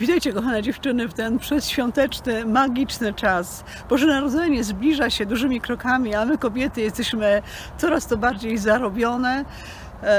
Witajcie kochane dziewczyny w ten przedświąteczny, magiczny czas. Boże Narodzenie zbliża się dużymi krokami, a my kobiety jesteśmy coraz to bardziej zarobione,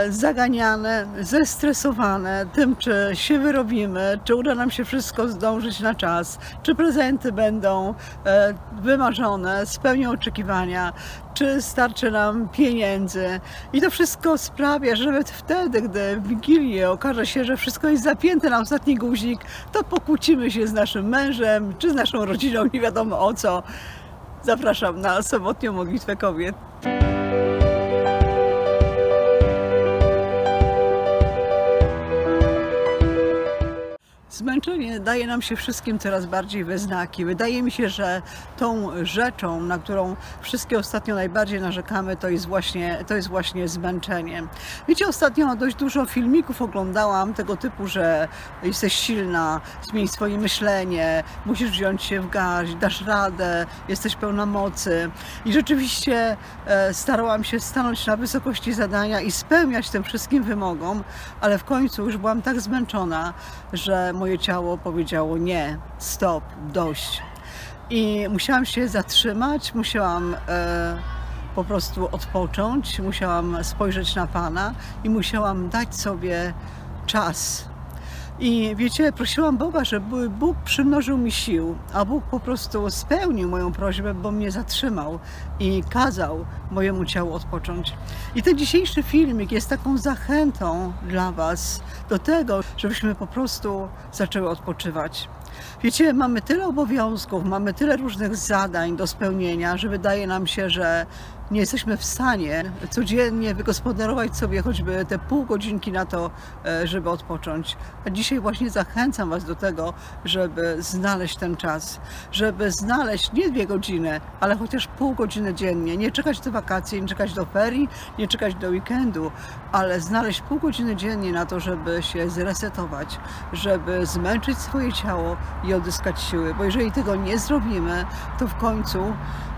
zaganiane, zestresowane tym, czy się wyrobimy, czy uda nam się wszystko zdążyć na czas, czy prezenty będą e, wymarzone, spełnią oczekiwania, czy starczy nam pieniędzy. I to wszystko sprawia, że nawet wtedy, gdy w Wigilię okaże się, że wszystko jest zapięte na ostatni guzik, to pokłócimy się z naszym mężem, czy z naszą rodziną, nie wiadomo o co. Zapraszam na sobotnią modlitwę kobiet. Zmęczenie daje nam się wszystkim coraz bardziej we znaki. Wydaje mi się, że tą rzeczą, na którą wszystkie ostatnio najbardziej narzekamy, to jest właśnie, to jest właśnie zmęczenie. Wiecie, ostatnio dość dużo filmików oglądałam tego typu, że jesteś silna, zmień swoje myślenie, musisz wziąć się w garść, dasz radę, jesteś pełna mocy. I rzeczywiście e, starałam się stanąć na wysokości zadania i spełniać tym wszystkim wymogom, ale w końcu już byłam tak zmęczona, że moje ciało powiedziało nie, stop, dość. I musiałam się zatrzymać, musiałam e, po prostu odpocząć, musiałam spojrzeć na Pana i musiałam dać sobie czas. I wiecie, prosiłam Boga, żeby Bóg przymnożył mi sił, a Bóg po prostu spełnił moją prośbę, bo mnie zatrzymał i kazał mojemu ciału odpocząć. I ten dzisiejszy filmik jest taką zachętą dla Was do tego, żebyśmy po prostu zaczęły odpoczywać. Wiecie, mamy tyle obowiązków, mamy tyle różnych zadań do spełnienia, że wydaje nam się, że nie jesteśmy w stanie codziennie wygospodarować sobie choćby te pół godzinki na to, e, żeby odpocząć. A dzisiaj właśnie zachęcam Was do tego, żeby znaleźć ten czas, żeby znaleźć nie dwie godziny, ale chociaż pół godziny dziennie. Nie czekać do wakacji, nie czekać do ferii, nie czekać do weekendu, ale znaleźć pół godziny dziennie na to, żeby się zresetować, żeby zmęczyć swoje ciało i odzyskać siły. Bo jeżeli tego nie zrobimy, to w końcu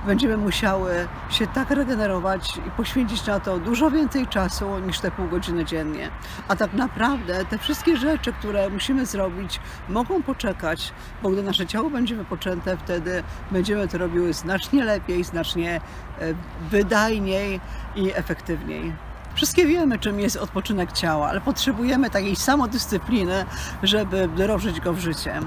będziemy musiały się tak regenerować i poświęcić na to dużo więcej czasu niż te pół godziny dziennie. A tak naprawdę te wszystkie rzeczy, które musimy zrobić, mogą poczekać, bo gdy nasze ciało będzie wypoczęte, wtedy będziemy to robiły znacznie lepiej, znacznie e, wydajniej i efektywniej. Wszystkie wiemy, czym jest odpoczynek ciała, ale potrzebujemy takiej samodyscypliny, żeby wdrożyć go w życie.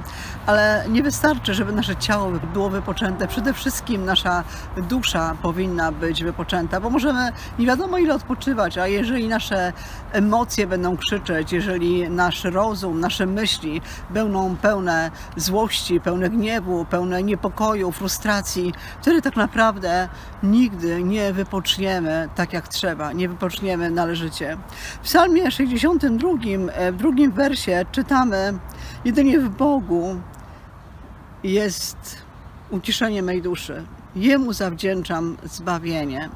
Ale nie wystarczy, żeby nasze ciało było wypoczęte. Przede wszystkim nasza dusza powinna być wypoczęta, bo możemy nie wiadomo ile odpoczywać, a jeżeli nasze emocje będą krzyczeć, jeżeli nasz rozum, nasze myśli będą pełne złości, pełne gniewu, pełne niepokoju, frustracji, wtedy tak naprawdę nigdy nie wypoczniemy tak jak trzeba. Nie wypoczniemy należycie. W psalmie 62, e, w drugim wersie czytamy jedynie w Bogu jest uciszenie mej duszy. Jemu zawdzięczam zbawienie.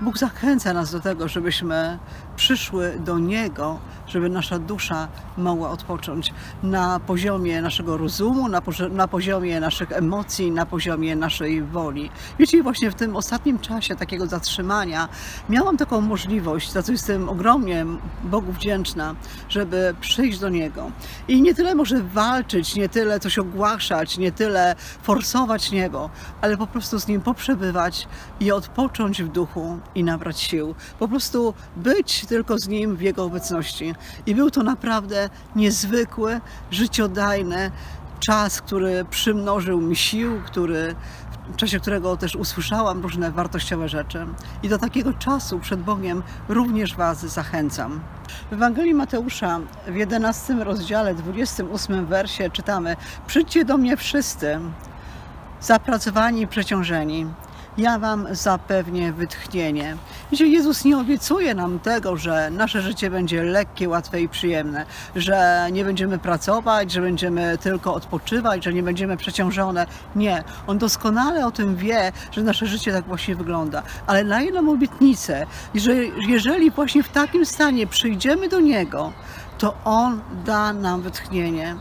Bóg zachęca nas do tego, żebyśmy przyszły do Niego, żeby nasza dusza mogła odpocząć na poziomie naszego rozumu, na, na, poziomie naszych emocji, na poziomie naszej woli. Wiecie, właśnie w tym ostatnim czasie takiego zatrzymania miałam taką możliwość, za co jestem ogromnie Bogu wdzięczna, żeby przyjść do Niego. I nie tyle może walczyć, nie tyle coś ogłaszać, nie tyle forsować niebo, ale po prostu z Nim poprzebywać i odpocząć w duchu i nabrać sił. Po prostu być tylko z Nim w Jego obecności. I był to naprawdę niezwykły, życiodajny czas, który przymnożył mi sił, który, w czasie którego też usłyszałam różne wartościowe rzeczy. I do takiego czasu przed Bogiem również Was zachęcam. W Ewangelii Mateusza w 11 rozdziale, 28 wersie czytamy: Przyjdźcie do mnie wszyscy, zapracowani i przeciążeni, ja Wam zapewnię wytchnienie. Wiecie, Jezus nie obiecuje nam tego, że nasze życie będzie lekkie, łatwe i przyjemne, że nie będziemy pracować, że będziemy tylko odpoczywać, że nie będziemy przeciążone. Nie. On doskonale o tym wie, że nasze życie tak właśnie wygląda. Ale daje nam obietnicę, że jeżeli właśnie w takim stanie przyjdziemy do Niego, to On da nam wytchnienie.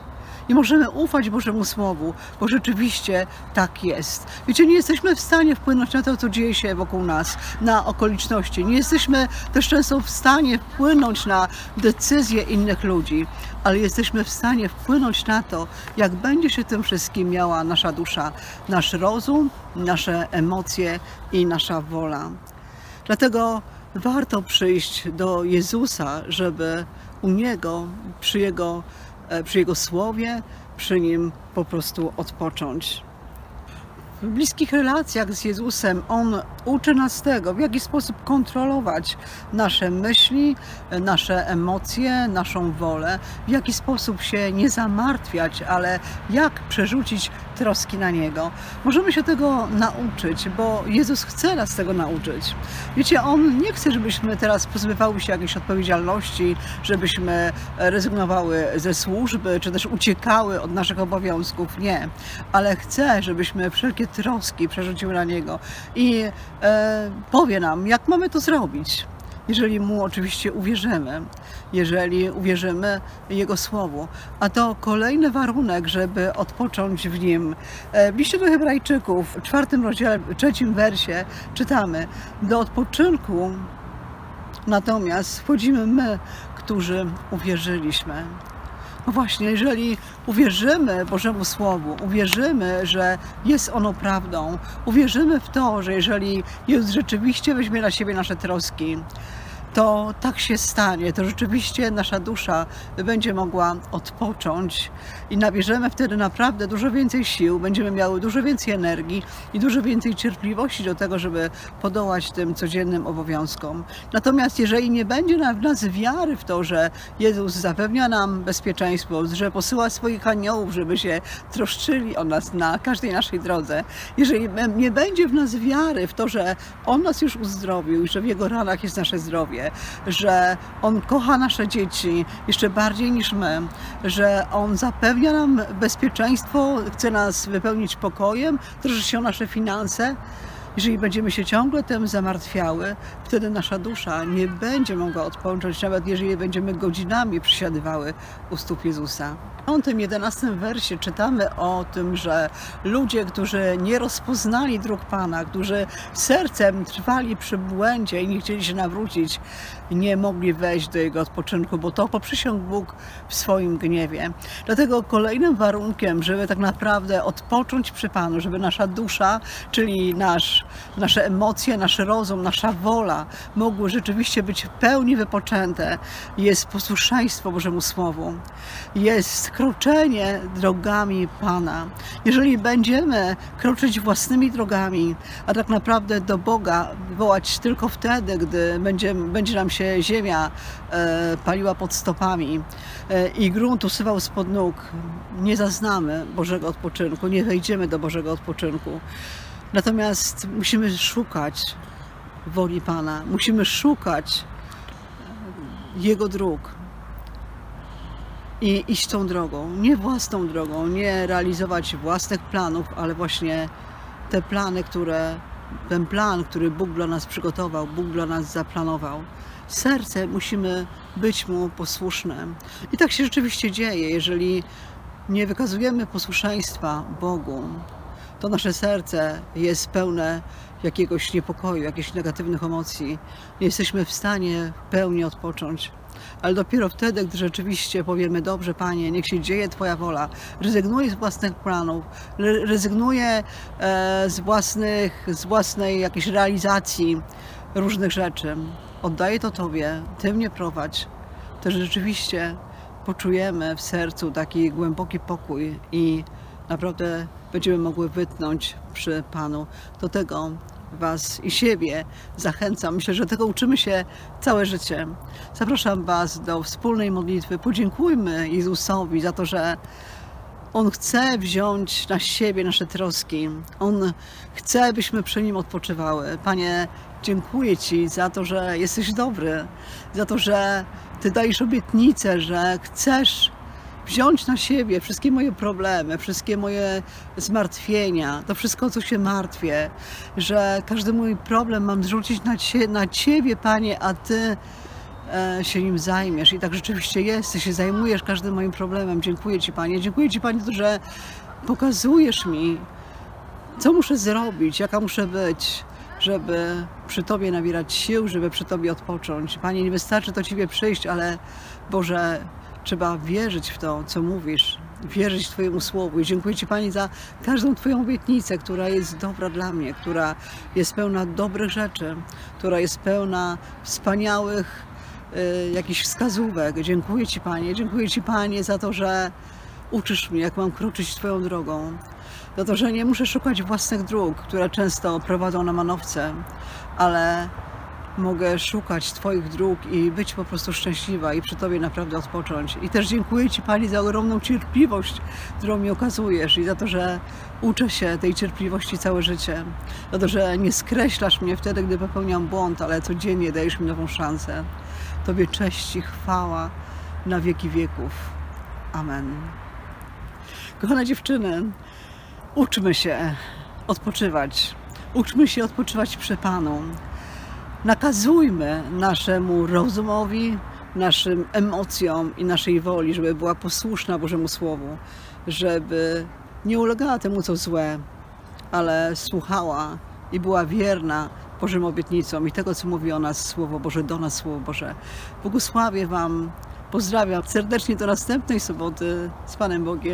I możemy ufać Bożemu Słowu, bo rzeczywiście tak jest. Wiecie, nie jesteśmy w stanie wpłynąć na to, co dzieje się wokół nas, na okoliczności. Nie jesteśmy też często w stanie wpłynąć na decyzje innych ludzi, ale jesteśmy w stanie wpłynąć na to, jak będzie się tym wszystkim miała nasza dusza, nasz rozum, nasze emocje i nasza wola. Dlatego warto przyjść do Jezusa, żeby u Niego, przy Jego, przy Jego słowie, przy Nim po prostu odpocząć. W bliskich relacjach z Jezusem On uczy nas tego, w jaki sposób kontrolować nasze myśli, nasze emocje, naszą wolę, w jaki sposób się nie zamartwiać, ale jak przerzucić troski na Niego. Możemy się tego nauczyć, bo Jezus chce nas tego nauczyć. Wiecie, On nie chce, żebyśmy teraz pozbywały się jakiejś odpowiedzialności, żebyśmy rezygnowały ze służby, czy też uciekały od naszych obowiązków. Nie, ale chce, żebyśmy wszelkie troski przerzuciły na Niego i e, powie nam, jak mamy to zrobić jeżeli mu oczywiście uwierzymy, jeżeli uwierzymy Jego Słowu. A to kolejny warunek, żeby odpocząć w Nim. E, w liście do Hebrajczyków, w czwartym rozdziale, trzecim wersie czytamy, do odpoczynku natomiast wchodzimy my, którzy uwierzyliśmy. No właśnie, jeżeli uwierzymy Bożemu Słowu, uwierzymy, że jest ono prawdą, uwierzymy w to, że jeżeli Jezus rzeczywiście weźmie na siebie nasze troski, to tak się stanie, to rzeczywiście nasza dusza będzie mogła odpocząć i nabierzemy wtedy naprawdę dużo więcej sił, będziemy miały dużo więcej energii i dużo więcej cierpliwości do tego, żeby podołać tym codziennym obowiązkom. Natomiast jeżeli nie będzie w nas wiary w to, że Jezus zapewnia nam bezpieczeństwo, że posyła swoich aniołów, żeby się troszczyli o nas na każdej naszej drodze, jeżeli nie będzie w nas wiary w to, że On nas już uzdrowił i że w Jego ranach jest nasze zdrowie, że On kocha nasze dzieci jeszcze bardziej niż my, że On zapewnia nam bezpieczeństwo, chce nas wypełnić pokojem, troszczy się o nasze finanse. Jeżeli będziemy się ciągle tym zamartwiały, wtedy nasza dusza nie będzie mogła odpocząć, nawet jeżeli będziemy godzinami przysiadywały u stóp Jezusa. W tym 11 wersie czytamy o tym, że ludzie, którzy nie rozpoznali dróg Pana, którzy sercem trwali przy błędzie i nie chcieli się nawrócić, nie mogli wejść do Jego odpoczynku, bo to poprzysiągł Bóg w swoim gniewie. Dlatego kolejnym warunkiem, żeby tak naprawdę odpocząć przy Panu, żeby nasza dusza, czyli nasz, nasze emocje, nasz rozum, nasza wola mogły rzeczywiście być w pełni wypoczęte, jest posłuszeństwo Bożemu Słowu. Jest kroczenie drogami Pana. Jeżeli będziemy kroczyć własnymi drogami, a tak naprawdę do Boga wołać tylko wtedy, gdy będzie, będzie nam się ziemia e, paliła pod stopami e, i grunt usywał spod nóg, nie zaznamy Bożego odpoczynku, nie wejdziemy do Bożego odpoczynku. Natomiast musimy szukać woli Pana, musimy szukać Jego dróg i iść tą drogą, nie własną drogą, nie realizować własnych planów, ale właśnie te plany, które, ten plan, który Bóg dla nas przygotował, Bóg dla nas zaplanował. Serce musimy być Mu posłuszne. I tak się rzeczywiście dzieje, jeżeli nie wykazujemy posłuszeństwa Bogu, to nasze serce jest pełne jakiegoś niepokoju, jakichś negatywnych emocji. Nie jesteśmy w stanie w pełni odpocząć ale dopiero wtedy, gdy rzeczywiście powiemy, dobrze Panie, niech się dzieje Twoja wola, rezygnuję z własnych planów, rezygnuję e, z, własnych, z własnej jakiejś realizacji różnych rzeczy, oddaję to Tobie, Ty mnie prowadź, to rzeczywiście poczujemy w sercu taki głęboki pokój i naprawdę będziemy mogły wytnąć przy Panu. Do tego Was i siebie zachęcam. Myślę, że tego uczymy się całe życie. Zapraszam Was do wspólnej modlitwy. Podziękujmy Jezusowi za to, że On chce wziąć na siebie nasze troski. On chce, byśmy przy Nim odpoczywały. Panie, dziękuję Ci za to, że jesteś dobry, za to, że Ty dajesz obietnicę, że chcesz wziąć na siebie wszystkie moje problemy, wszystkie moje zmartwienia, to wszystko, co się martwię, że każdy mój problem mam zrzucić na, cie, na Ciebie, Panie, a Ty e, się nim zajmiesz. I tak rzeczywiście jest, Ty się zajmujesz każdym moim problemem. Dziękuję Ci Panie. Dziękuję Ci Panie, że pokazujesz mi, co muszę zrobić, jaka muszę być, żeby przy Tobie nabierać sił, żeby przy Tobie odpocząć. Panie, nie wystarczy do Ciebie przyjść, ale Boże, trzeba wierzyć w to, co mówisz, wierzyć Twojemu słowu. I dziękuję Ci Pani za każdą Twoją obietnicę, która jest dobra dla mnie, która jest pełna dobrych rzeczy, która jest pełna wspaniałych y, jakichś wskazówek. Dziękuję Ci Panie, dziękuję Ci Panie za to, że uczysz mnie, jak mam kroczyć Twoją drogą. Za to, że nie muszę szukać własnych dróg, które często prowadzą na manowce, ale mogę szukać Twoich dróg i być po prostu szczęśliwa i przy Tobie naprawdę odpocząć. I też dziękuję Ci Pani za ogromną cierpliwość, którą mi okazujesz i za to, że uczę się tej cierpliwości całe życie. Za to, że nie skreślasz mnie wtedy, gdy popełniam błąd, ale codziennie dajesz mi nową szansę. Tobie cześć i chwała na wieki wieków. Amen. Kochane dziewczyny, uczmy się odpoczywać. Uczmy się odpoczywać przy Panu nakazujmy naszemu rozumowi, naszym emocjom i naszej woli, żeby była posłuszna Bożemu Słowu, żeby nie ulegała temu, co złe, ale słuchała i była wierna Bożym obietnicom i tego, co mówi o nas Słowo Boże, do nas Słowo Boże. Błogosławię Wam, pozdrawiam serdecznie do następnej soboty z Panem Bogiem.